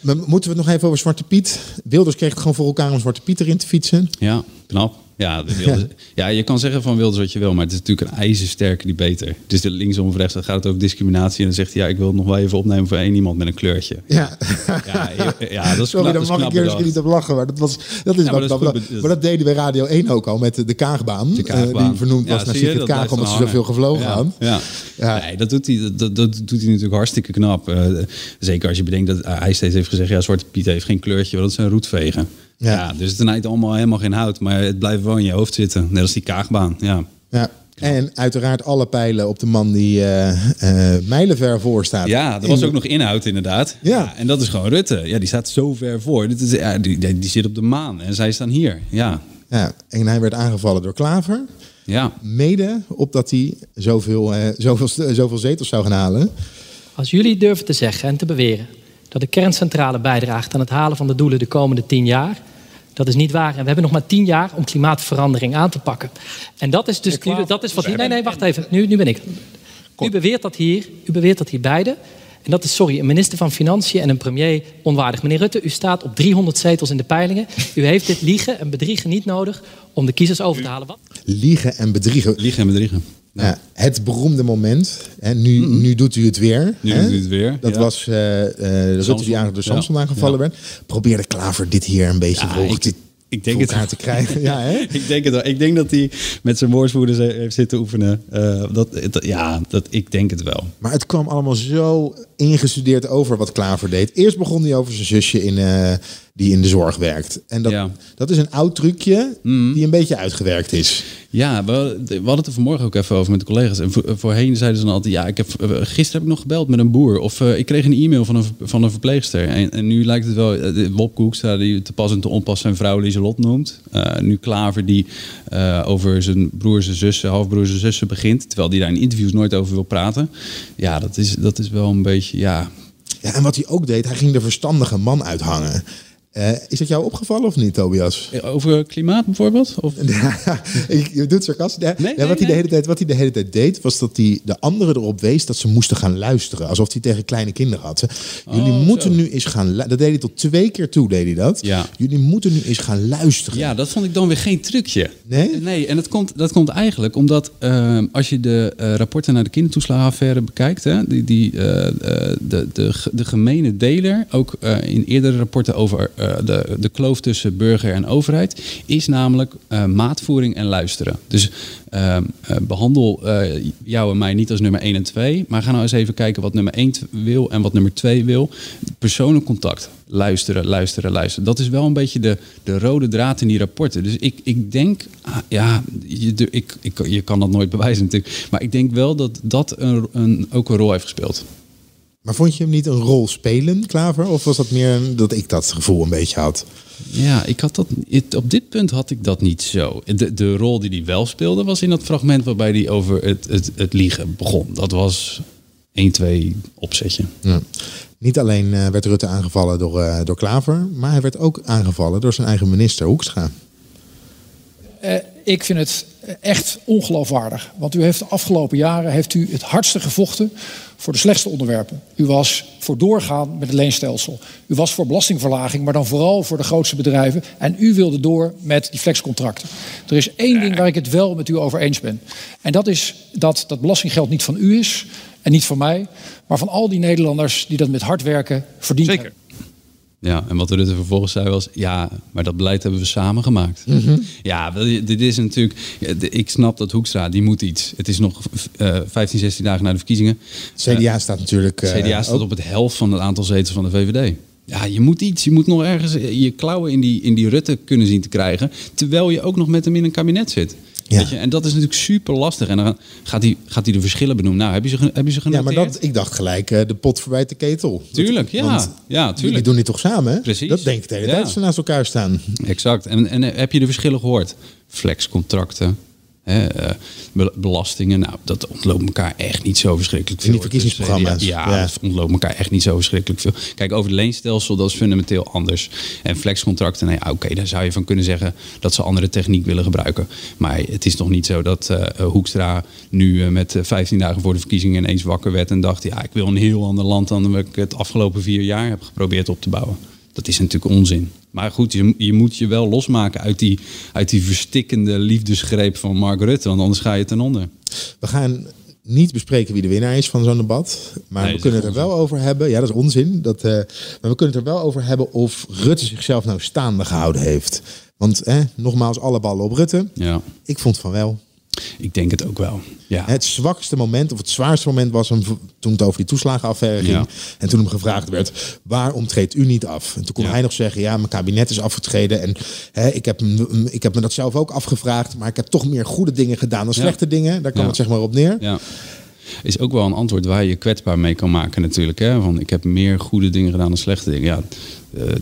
Speaker 2: maar moeten we het nog even over Zwarte Piet? Wilders kreeg het gewoon voor elkaar om Zwarte Piet erin te fietsen.
Speaker 3: ja, knap. Ja, de Wilders- ja, je kan zeggen van Wilders wat je wil, maar het is natuurlijk een ijzersterke debater. Dus de linksom of rechts, dan gaat het over discriminatie. En dan zegt hij, ja, ik wil het nog wel even opnemen voor één iemand met een kleurtje.
Speaker 2: Ja,
Speaker 3: Ja, ja dat is
Speaker 2: sorry, daar mag ik
Speaker 3: bedacht.
Speaker 2: niet op lachen. Maar dat, was, dat is
Speaker 3: Ja, maar dat is
Speaker 2: knap.
Speaker 3: goed
Speaker 2: Maar
Speaker 3: bedoeld.
Speaker 2: maar dat deden bij Radio 1 ook al met de, Kaagbaan.
Speaker 3: De Kaagbaan.
Speaker 2: Eh, die vernoemd was naar Sigrid Kaag omdat ze zoveel gevlogen had.
Speaker 3: Ja.
Speaker 2: Ja.
Speaker 3: Nee, dat doet, hij, dat, dat doet hij natuurlijk hartstikke knap. Eh, zeker als je bedenkt dat hij steeds heeft gezegd... ja, Zwarte Piet heeft geen kleurtje, want dat is een roetvegen.
Speaker 2: Ja.
Speaker 3: Ja. dus het snijdt allemaal helemaal geen hout. Maar het blijft wel in je hoofd zitten. Net als die kaagbaan, ja.
Speaker 2: Ja. En uiteraard alle pijlen op de man die eh, eh, mijlenver voor staat.
Speaker 3: Ja, er was
Speaker 2: In-
Speaker 3: ook nog inhoud inderdaad.
Speaker 2: Ja.
Speaker 3: En dat is gewoon Rutte. Ja, die staat zo ver voor. Dit is, ja, die, die, die zit op de maan en zij staan hier. Ja,
Speaker 2: Ja, en hij werd aangevallen door Klaver.
Speaker 3: ja.
Speaker 2: Mede opdat hij zoveel, eh, zoveel, zoveel zetels zou gaan halen.
Speaker 10: Als jullie durven te zeggen en te beweren dat de kerncentrale bijdraagt aan het halen van de doelen de komende tien jaar, dat is niet waar. En we hebben nog maar tien jaar om klimaatverandering aan te pakken. En dat is dus nu, dat is wat hier. Nee, nee, wacht even. Nu, nu ben ik. U beweert dat hier, u beweert dat hier beide. En dat is, sorry, een minister van Financiën en een premier onwaardig. Meneer Rutte, u staat op 300 zetels in de peilingen. U heeft dit liegen en bedriegen niet nodig om de kiezers over te halen. Wat?
Speaker 2: Liegen en bedriegen.
Speaker 3: Liegen en bedriegen.
Speaker 2: Ja, het beroemde moment. Hè, nu, nu doet u het weer.
Speaker 3: Nu
Speaker 2: hè?
Speaker 3: doet u het weer,
Speaker 2: Dat
Speaker 3: ja.
Speaker 2: was eh, de Rutte die aan door Samson
Speaker 3: Ja.
Speaker 2: aangevallen werd. Probeerde Klaver dit hier een beetje
Speaker 3: Ja,
Speaker 2: voor, te-
Speaker 3: ik denk het
Speaker 2: te krijgen. Ja, hè?
Speaker 3: ik denk het wel. Ik denk dat hij met zijn woordvoerders heeft zitten oefenen. Eh, dat, dat- ja, dat, ik denk het wel.
Speaker 2: Maar het kwam allemaal zo ingestudeerd over wat Klaver deed. Eerst begon hij over zijn zusje in, eh, die in de zorg werkt. En dat,
Speaker 3: Ja.
Speaker 2: dat is een oud trucje die een beetje uitgewerkt is.
Speaker 3: Ja, we, we hadden het er vanmorgen ook even over met de collega's. En voor- voorheen zeiden ze dan altijd... ja, ik heb, eh, gisteren heb ik nog gebeld met een boer. Of eh, ik kreeg een e-mail van een, van een verpleegster. En, en nu lijkt het wel... Wop Koekstra, die te pas en te onpas zijn vrouw Lieselot noemt. Nu Klaver, die over zijn broers en zussen... halfbroers en zussen begint. Terwijl die daar in interviews nooit over wil praten. Ja, dat is, dat is wel een beetje... Ja,
Speaker 2: Ja, en wat hij ook deed, hij ging de verstandige man uithangen. Eh, is dat jou opgevallen of niet, Tobias?
Speaker 3: over klimaat bijvoorbeeld? Of?
Speaker 2: Je je doet sarcastisch.
Speaker 3: Nee,
Speaker 2: wat, hij de hele tijd, wat hij de hele tijd deed, was dat hij de anderen erop wees dat ze moesten gaan luisteren. Alsof hij tegen kleine kinderen had. Jullie
Speaker 3: Oh,
Speaker 2: moeten
Speaker 3: zo.
Speaker 2: nu eens gaan lu- Dat deed hij tot twee keer toe, deed hij dat.
Speaker 3: Ja.
Speaker 2: Jullie moeten nu eens gaan luisteren.
Speaker 3: Ja, dat vond ik dan weer geen trucje.
Speaker 2: Nee?
Speaker 3: Nee, en dat komt, dat komt eigenlijk omdat eh, als je de eh, rapporten naar de kindertoeslagenaffaire bekijkt, hè, die, die, eh, eh, de, de, de gemene deler, ook eh, in eerdere rapporten over eh, de, de kloof tussen burger en overheid, is namelijk eh, maatvoering en luisteren. Dus eh, eh, behandel eh, jou en mij niet als nummer 1 en 2, maar ga nou eens even kijken wat nummer 1 wil en wat nummer 2 wil. Persoonlijk contact. Luisteren, luisteren, luisteren. Dat is wel een beetje de, de rode draad in die rapporten. Dus ik, ik denk, ah, ja, je, ik, ik, je kan dat nooit bewijzen natuurlijk. Maar ik denk wel dat dat een, een, ook een rol heeft gespeeld.
Speaker 2: Maar vond je hem niet een rol spelen, Klaver? Of was dat meer dat ik dat gevoel een beetje had?
Speaker 3: Ja, ik had dat, het- op dit punt had ik dat niet zo. De, de rol die hij wel speelde was in dat fragment waarbij hij over het, het, het liegen begon. Dat was 1, 2 opzetje.
Speaker 2: Ja. Niet alleen eh, werd Rutte aangevallen door, eh, door Klaver, maar hij werd ook aangevallen door zijn eigen minister Hoekstra.
Speaker 11: Eh, ik vind het echt ongeloofwaardig. Want u heeft de afgelopen jaren heeft u het hardste gevochten voor de slechtste onderwerpen. U was voor doorgaan met het leenstelsel. U was voor belastingverlaging, maar dan vooral voor de grootste bedrijven. En u wilde door met die flexcontracten. Er is één ding waar ik het wel met u over eens ben. En dat is dat dat belastinggeld niet van u is en niet van mij, maar van al die Nederlanders die dat met hard werken verdiend hebben.
Speaker 3: Ja, en wat Rutte vervolgens zei was... ja, maar dat beleid hebben we samen gemaakt.
Speaker 11: Mhm.
Speaker 3: Ja, dit is natuurlijk... Ik snap dat Hoekstra, die moet iets. Het is nog eh 15, 16 dagen na de verkiezingen.
Speaker 2: CDA staat natuurlijk... eh,
Speaker 3: CDA staat
Speaker 2: ook-
Speaker 3: op het helft van het aantal zetels van de VVD. Ja, je moet iets. Je moet nog ergens je klauwen in die, in die Rutte kunnen zien te krijgen... terwijl je ook nog met hem in een kabinet zit. Weet je? En dat is natuurlijk super lastig. En dan gaat hij, gaat hij de verschillen benoemen. Nou, heb je ze, heb je ze
Speaker 2: Ja,
Speaker 3: genoteerd?
Speaker 2: maar dat, ik dacht gelijk eh, de pot voorbij de ketel.
Speaker 3: Tuurlijk, ja.
Speaker 2: Want
Speaker 3: ja,
Speaker 2: Jullie
Speaker 3: tuurlijk.
Speaker 2: doen dit toch samen? hè?
Speaker 3: Precies.
Speaker 2: Dat denk ik de hele tijd
Speaker 3: Ja.
Speaker 2: als ze naast elkaar staan.
Speaker 3: Exact. En, en eh, heb je de verschillen gehoord? Flexcontracten, belastingen. Nou, dat ontloopt elkaar echt niet zo verschrikkelijk veel.
Speaker 2: In die verkiezingsprogramma's.
Speaker 3: Dus, eh, ja,
Speaker 2: Ja.
Speaker 3: dat ontloopt elkaar echt niet zo verschrikkelijk veel. Kijk, over het leenstelsel, dat is fundamenteel anders. En flexcontracten, nou ja, oké, daar zou je van kunnen zeggen dat ze andere techniek willen gebruiken. Maar het is nog niet zo dat eh, Hoekstra nu eh, met eh, 15 dagen voor de verkiezingen ineens wakker werd en dacht, ja, ik wil een heel ander land dan wat ik het afgelopen vier jaar heb geprobeerd op te bouwen. Dat is natuurlijk onzin. Maar goed, je, je moet je wel losmaken uit die, uit die verstikkende liefdesgreep van Mark Rutte. Want anders ga je ten onder.
Speaker 2: We gaan niet bespreken wie de winnaar is van zo'n debat. Maar
Speaker 3: Nee,
Speaker 2: we kunnen het er wel over hebben. Ja, dat is onzin. Dat, eh, maar we kunnen het er wel over hebben of Rutte zichzelf nou staande gehouden heeft. Want eh, nogmaals, alle ballen op Rutte.
Speaker 3: Ja.
Speaker 2: Ik vond van wel.
Speaker 3: Ik denk het ook wel. Ja.
Speaker 2: Het zwakste moment, of het zwaarste moment was hem toen het over die toeslagenaffaire ging.
Speaker 3: Ja.
Speaker 2: En toen hem gevraagd werd, waarom treedt u niet af? En toen kon
Speaker 3: Ja.
Speaker 2: hij nog zeggen, ja, mijn kabinet is afgetreden. En hè, ik, heb, ik heb me dat zelf ook afgevraagd. Maar ik heb toch meer goede dingen gedaan dan slechte dingen. Daar kwam
Speaker 3: Ja.
Speaker 2: het zeg maar op neer.
Speaker 3: Ja. Is ook wel een antwoord waar je kwetsbaar mee kan maken natuurlijk. Hè? Van, ik heb meer goede dingen gedaan dan slechte dingen. Ja,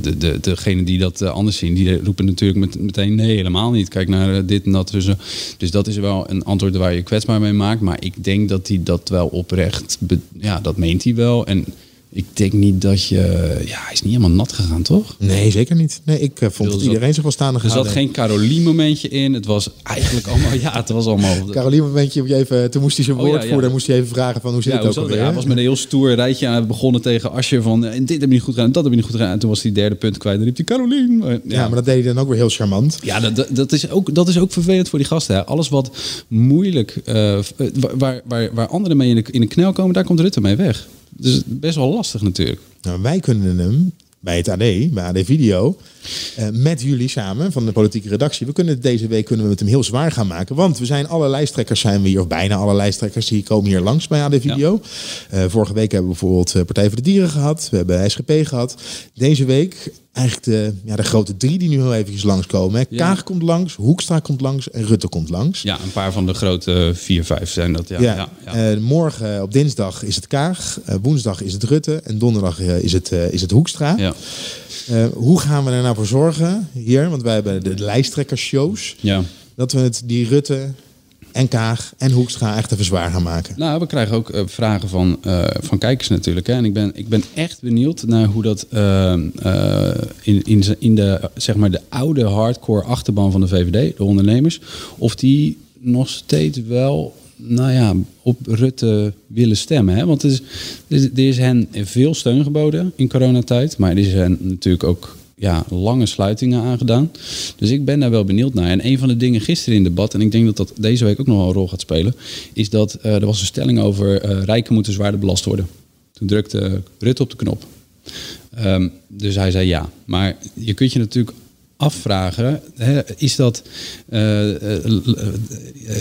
Speaker 3: de, de, degenen die dat eh, anders zien, die roepen natuurlijk met, meteen nee, helemaal niet. Kijk naar eh, dit en dat. Dus, eh, dus dat is wel een antwoord waar je kwetsbaar mee maakt. Maar ik denk dat hij dat wel oprecht, ja, dat meent hij wel. En ik denk niet dat je, ja, hij is niet helemaal nat gegaan, toch?
Speaker 2: Nee, zeker niet. Nee, ik eh, vond dat
Speaker 3: zat-
Speaker 2: iedereen zich wel staande
Speaker 3: Er zat geen Carolien momentje in. Het was eigenlijk allemaal, ja, het was allemaal...
Speaker 2: Caroline, een momentje, even, toen moest hij zijn
Speaker 3: Oh, ja, ja.
Speaker 2: moest hij even vragen van hoe zit
Speaker 3: Ja,
Speaker 2: het ook
Speaker 3: het?
Speaker 2: alweer?
Speaker 3: Ja, hij was met een heel stoer rijtje aan begonnen tegen Asje van eh, dit heb je niet goed gedaan, en dat heb je niet goed gedaan. En toen was hij derde punt kwijt. Dan riep hij Carolien.
Speaker 2: Ja. maar dat deed hij dan ook weer heel charmant.
Speaker 3: Ja, dat, dat, dat is ook, dat is ook vervelend voor die gasten. Hè. Alles wat moeilijk, eh, eh, waar, waar, waar anderen mee in de, in de knel komen, daar komt Rutte mee weg. Dus best wel lastig natuurlijk.
Speaker 2: Nou, wij kunnen hem bij het AD, bij AD Video, Eh, met jullie samen van de politieke redactie. We kunnen deze week kunnen we het hem heel zwaar gaan maken. Want we zijn alle lijsttrekkers zijn we hier, of bijna alle lijsttrekkers, die komen hier langs bij AD Video. Eh, vorige week hebben we bijvoorbeeld eh, Partij voor de Dieren gehad. We hebben SGP gehad. Deze week eigenlijk de, ja, de grote drie die nu heel eventjes langskomen. Hè. Kaag komt langs, Hoekstra komt langs en Rutte komt langs.
Speaker 3: Ja, een paar van de grote vier, vijf zijn dat. Ja, ja. ja,
Speaker 2: morgen op dinsdag is het Kaag, woensdag is het Rutte en donderdag is, het, is het Hoekstra.
Speaker 3: Ja.
Speaker 2: Eh, hoe gaan we er nou voor zorgen hier? Want wij hebben de lijsttrekkershows.
Speaker 3: Ja.
Speaker 2: Dat we het die Rutte en Kaag en Hoekstra echt even zwaar gaan maken.
Speaker 3: Nou, we krijgen ook eh, vragen van, eh, van kijkers natuurlijk. Hè. En ik ben, ik ben echt benieuwd naar hoe dat in, in, in de, zeg maar de oude hardcore achterban van de VVD, de ondernemers, of die nog steeds wel nou ja, op Rutte willen stemmen. Hè? Want er is, is- hen veel steun geboden in coronatijd. Maar er is hen natuurlijk ook ja, lange sluitingen aangedaan. Dus ik ben daar wel benieuwd naar. En een van de dingen gisteren in debat, en ik denk dat dat deze week ook nog wel een rol gaat spelen, is dat eh, er was een stelling over eh, rijken moeten zwaarder belast worden. Toen drukte Rutte op de knop. Ehm, dus hij zei ja. Maar je kunt je natuurlijk afvragen, hè, is, dat, eh, eh,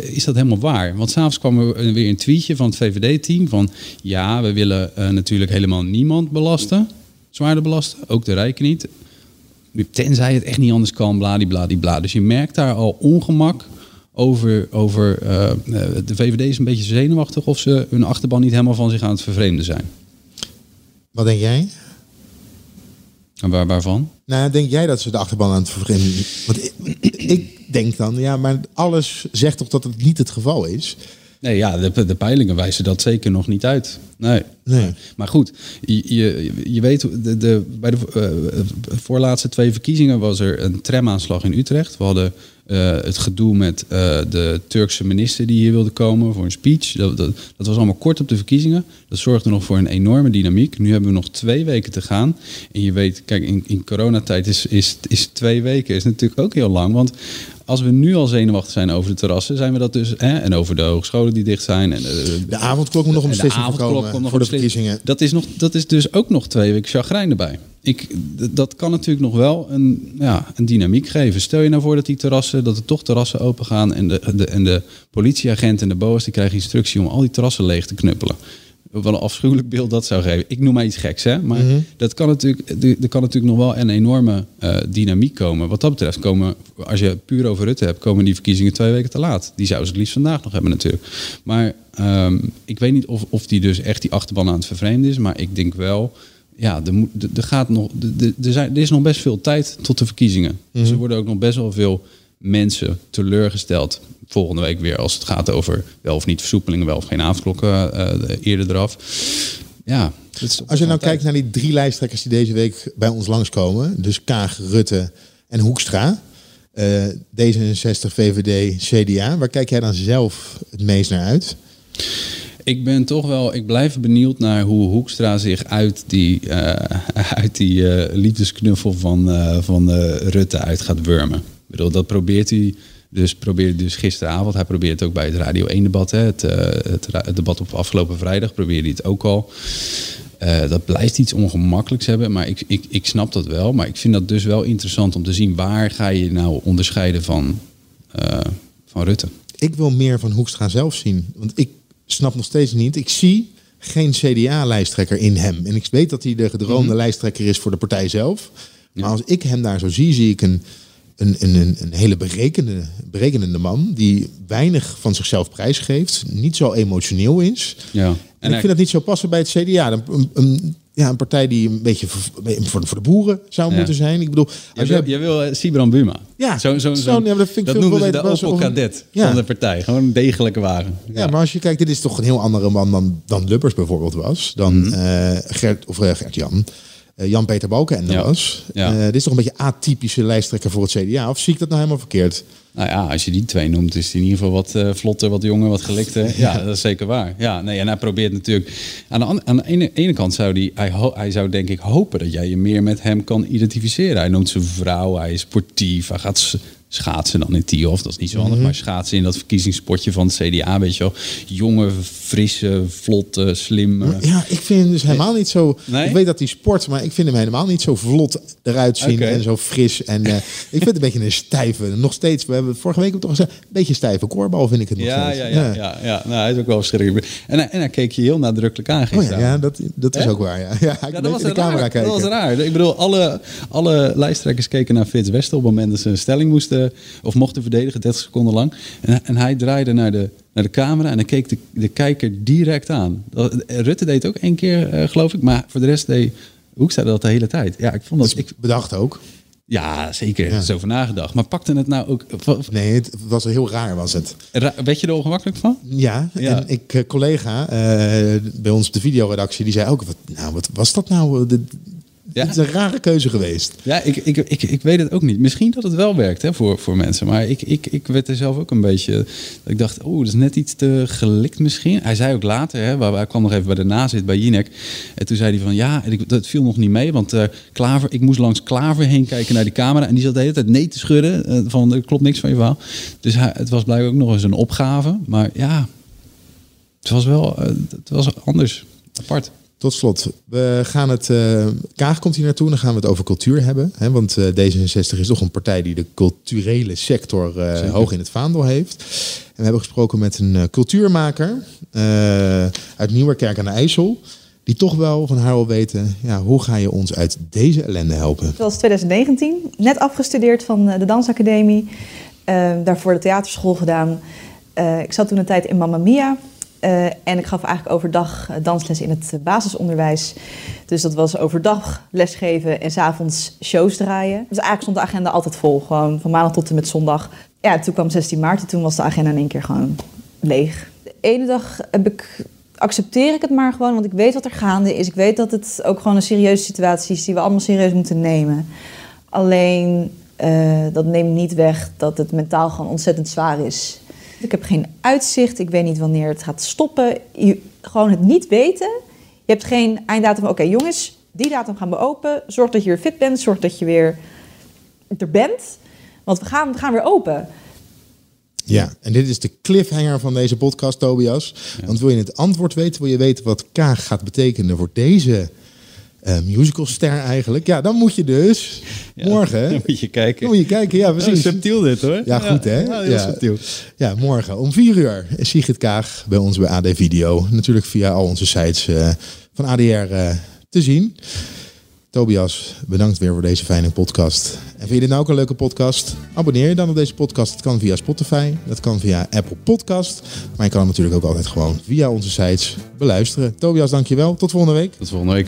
Speaker 3: is dat helemaal waar? Want s'avonds kwam er weer een tweetje van het VVD-team van... ja, we willen eh, natuurlijk helemaal niemand belasten, zwaarder belasten, ook de rijken niet. Tenzij het echt niet anders kan, bladibladibla. Dus je merkt daar al ongemak over... over de VVD is een beetje zenuwachtig of ze hun achterban niet helemaal van zich aan het vervreemden zijn.
Speaker 2: Wat denk jij?
Speaker 3: En waar, waarvan?
Speaker 2: Nou, denk jij dat ze de achterban aan het vervreemden Want ik, ik denk dan, ja, maar alles zegt toch dat het niet het geval is?
Speaker 3: Nee, ja, de, de peilingen wijzen dat zeker nog niet uit. Nee.
Speaker 2: Nee.
Speaker 3: Maar goed, je, je, je weet, de, de, bij de eh, voorlaatste twee verkiezingen was er een tramaanslag in Utrecht. We hadden eh, het gedoe met eh, de Turkse minister die hier wilde komen voor een speech. Dat, dat, dat was allemaal kort op de verkiezingen. Dat zorgde nog voor een enorme dynamiek. Nu hebben we nog twee weken te gaan. En je weet, kijk, in, in coronatijd is, is, is twee weken is natuurlijk ook heel lang. Want als we nu al zenuwachtig zijn over de terrassen, zijn we dat dus. Hè, en over de hogescholen die dicht zijn. En, de,
Speaker 2: De avondklok moet nog een
Speaker 3: de
Speaker 2: beslissing
Speaker 3: avondklok
Speaker 2: voorkomen
Speaker 3: komt nog
Speaker 2: voor de verkiezingen.
Speaker 3: Dat is, nog, dat is dus ook nog twee weken chagrijn erbij. Ik, dat kan natuurlijk nog wel een, ja, een dynamiek geven. Stel je nou voor dat die terrassen, dat er toch terrassen open gaan en de, de, en de politieagenten en de boa's die krijgen instructie om al die terrassen leeg te knuppelen. Wat een afschuwelijk beeld dat zou geven. Ik noem maar iets geks, hè? Maar
Speaker 2: Mhm.
Speaker 3: dat kan natuurlijk, er kan natuurlijk nog wel een enorme eh, dynamiek komen. Wat dat betreft komen, als je puur over Rutte hebt, komen die verkiezingen twee weken te laat. Die zouden ze het liefst vandaag nog hebben natuurlijk. Maar ehm, ik weet niet of, of die dus echt die achterban aan het vervreemden is. Maar ik denk wel, ja, er, moet, er, gaat nog, er, zijn, er is nog best veel tijd tot de verkiezingen. Dus er worden ook nog best wel veel mensen teleurgesteld. Volgende week weer als het gaat over wel of niet versoepelingen, wel of geen avondklokken eh, eerder eraf. Ja,
Speaker 2: Als je nou kijkt naar die drie lijsttrekkers die deze week bij ons langskomen, dus Kaag, Rutte en Hoekstra, eh, D66, VVD, CDA, waar kijk jij dan zelf het meest naar uit?
Speaker 3: Ik ben toch wel, ik blijf benieuwd naar hoe Hoekstra zich uit die, eh, uit die eh, liefdesknuffel van, eh, van eh, Rutte uit gaat wurmen. Bedoel, dat probeert hij dus, probeert dus gisteravond. Hij probeert het ook bij het Radio 1 debat, hè, het, eh, het debat op afgelopen vrijdag, probeerde hij het ook al. Eh, dat blijft iets ongemakkelijks hebben, maar ik, ik, ik snap dat wel. Maar ik vind dat dus wel interessant om te zien waar ga je nou onderscheiden van, eh, van Rutte.
Speaker 2: Ik wil meer van Hoekstra zelf zien, want ik snap nog steeds niet. Ik zie geen CDA-lijsttrekker in hem. En ik weet dat hij de gedroomde
Speaker 3: Mhm.
Speaker 2: lijsttrekker is voor de partij zelf. Maar als ik hem daar zo zie, zie ik een, een, een, een, hele berekende, berekenende man... die weinig van zichzelf prijsgeeft, niet zo emotioneel is...
Speaker 3: Ja.
Speaker 2: En,
Speaker 3: En
Speaker 2: ik vind dat niet zo passen bij het CDA. Een, een, ja, een partij die een beetje voor, voor, de boeren zou
Speaker 3: Ja.
Speaker 2: moeten zijn. Ik bedoel,
Speaker 3: Jij
Speaker 2: als
Speaker 3: wil,
Speaker 2: je,
Speaker 3: jij wil eh, Sibran Buma.
Speaker 2: Ja,
Speaker 3: zo, zo,
Speaker 2: zo- ja, dat vind ik
Speaker 3: dat noemen ze de Opel
Speaker 2: over-
Speaker 3: Cadet
Speaker 2: Ja.
Speaker 3: van de partij. Gewoon een degelijke wagen.
Speaker 2: ja, maar als je kijkt, dit is toch een heel andere man dan, dan Lubbers bijvoorbeeld was. Dan
Speaker 3: Mhm.
Speaker 2: eh, Gert, of eh, Gert-Jan. Eh, Jan-Peter Balkenende
Speaker 3: Ja.
Speaker 2: was.
Speaker 3: Ja.
Speaker 2: Eh, dit is toch een beetje atypische lijsttrekker voor het CDA? Of zie ik dat nou helemaal verkeerd?
Speaker 3: Nou ja, als je die twee noemt, is hij in ieder geval wat eh, vlotter, wat jonger, wat gelikter. Ja, dat is zeker waar. Ja, nee, en hij probeert natuurlijk... Aan de, an- aan de ene, ene kant zou hij, hij, hij zou denk ik hopen dat jij je meer met hem kan identificeren. Hij noemt zijn vrouw, hij is sportief, hij gaat schaatsen dan in Tiof, dat is niet zo handig,
Speaker 2: Mhm.
Speaker 3: maar schaatsen in dat verkiezingspotje van het CDA, weet je wel. Jonge, frisse, vlotte, slim. eh,
Speaker 2: Ja, ik vind hem dus helemaal niet zo.
Speaker 3: Nee?
Speaker 2: Ik weet dat hij sport, maar ik vind hem helemaal niet zo vlot eruit zien en zo fris. En eh, ik vind het een beetje een stijve, nog steeds. We hebben het vorige week ook toch gezegd, een beetje stijve koorbal vind ik het nog
Speaker 3: Ja,
Speaker 2: steeds.
Speaker 3: ja, ja, ja, ja. Nou, hij is ook wel verschrikkelijk. En, en hij keek je heel nadrukkelijk aan
Speaker 2: Oh ja, ja, dat, dat is ook waar. Ja, ja, ik
Speaker 3: Ja, dat was
Speaker 2: in de
Speaker 3: raar.
Speaker 2: camera kijken.
Speaker 3: Dat was raar. Ik bedoel, alle, alle lijsttrekkers keken naar Frits Wester op het moment dat ze een stelling moesten of mochten verdedigen, 30 seconden lang. En, en hij draaide naar de, naar de camera en dan keek de, de kijker direct aan. Dat- Rutte deed ook één keer, eh, geloof ik, maar voor de rest deed Hoekstra dat de hele tijd. Ja, ik vond dat. Ik,
Speaker 2: bedacht ook.
Speaker 3: Ja, zeker. Er is over nagedacht. Maar pakte het nou ook.
Speaker 2: Nee, het was heel raar, was het.
Speaker 3: Ra- Werd je er ongemakkelijk van?
Speaker 2: Ja,
Speaker 3: Ja.
Speaker 2: en ik, eh, collega eh, bij ons op de videoredactie, die zei ook, wat, nou, wat was dat nou? De,
Speaker 3: Ja.
Speaker 2: Het is een rare keuze geweest.
Speaker 3: Ja, ik, ik, ik, ik weet het ook niet. Misschien dat het wel werkt hè, voor, voor mensen. Maar ik, ik, ik werd er zelf ook een beetje... dat Ik dacht, oeh, dat is net iets te gelikt misschien. Hij zei ook later, hè, waar, hij kwam nog even bij de nazit bij Jinek. En toen zei hij van, ja, en ik, dat viel nog niet mee. Want eh, Klaver, ik moest langs Klaver heen kijken naar die camera. En die zat de hele tijd nee te schudden. eh, van, er klopt niks van je verhaal. Dus hij, het was blijkbaar ook nog eens een opgave. Maar ja, het was wel eh, het was anders. Apart.
Speaker 2: Tot slot, we gaan het. eh, Kaag komt hier naartoe en dan gaan we het over cultuur hebben. Hè, want eh, D66 is toch een partij die de culturele sector eh, hoog in het vaandel heeft. En we hebben gesproken met een cultuurmaker eh, uit Nieuwerkerk aan de IJssel. Die toch wel van haar wil weten, ja, hoe ga je ons uit deze ellende helpen?
Speaker 12: Het was 2019, net afgestudeerd van eh, de dansacademie. Daarvoor de theaterschool gedaan. Eh, ik zat toen een tijd in Mamma Mia. Eh, en ik gaf eigenlijk overdag eh, dansles in het eh, basisonderwijs. Dus dat was overdag lesgeven en s'avonds shows draaien. Dus eigenlijk stond de agenda altijd vol. Gewoon van maandag tot en met zondag. Ja, toen kwam 16 maart en toen was de agenda in één keer gewoon leeg. De ene dag heb ik accepteer ik het maar gewoon, want ik weet wat er gaande is. Ik weet dat het ook gewoon een serieuze situatie is die we allemaal serieus moeten nemen. Alleen dat neemt niet weg dat het mentaal gewoon ontzettend zwaar is. Ik heb geen uitzicht, ik weet niet wanneer het gaat stoppen. Je, gewoon het niet weten. Je hebt geen einddatum van, oké jongens, die datum gaan we open. Zorg dat je weer fit bent, zorg dat je weer er bent. Want we gaan, we gaan weer open.
Speaker 2: Ja, en dit is de cliffhanger van deze podcast, Tobias. Want wil je het antwoord weten, wil je weten wat Kaag gaat betekenen voor deze eh, musicalster eigenlijk? Ja, dan moet je dus morgen...
Speaker 3: Dan moet je kijken.
Speaker 2: Dan moet je kijken, ja precies.
Speaker 3: Oh, subtiel dit hoor.
Speaker 2: Ja, goed hè?
Speaker 3: Ja, heel subtiel.
Speaker 2: Ja, morgen om vier uur is Sigrid Kaag bij ons bij AD Video. Natuurlijk via al onze sites eh, van ADR eh, te zien. Tobias, bedankt weer voor deze fijne podcast. En vind je dit nou ook een leuke podcast? Abonneer je dan op deze podcast. Dat kan via Spotify, dat kan via Apple Podcast. Maar je kan hem natuurlijk ook altijd gewoon via onze sites beluisteren. Tobias, dankjewel. Tot volgende week.
Speaker 3: Tot volgende week.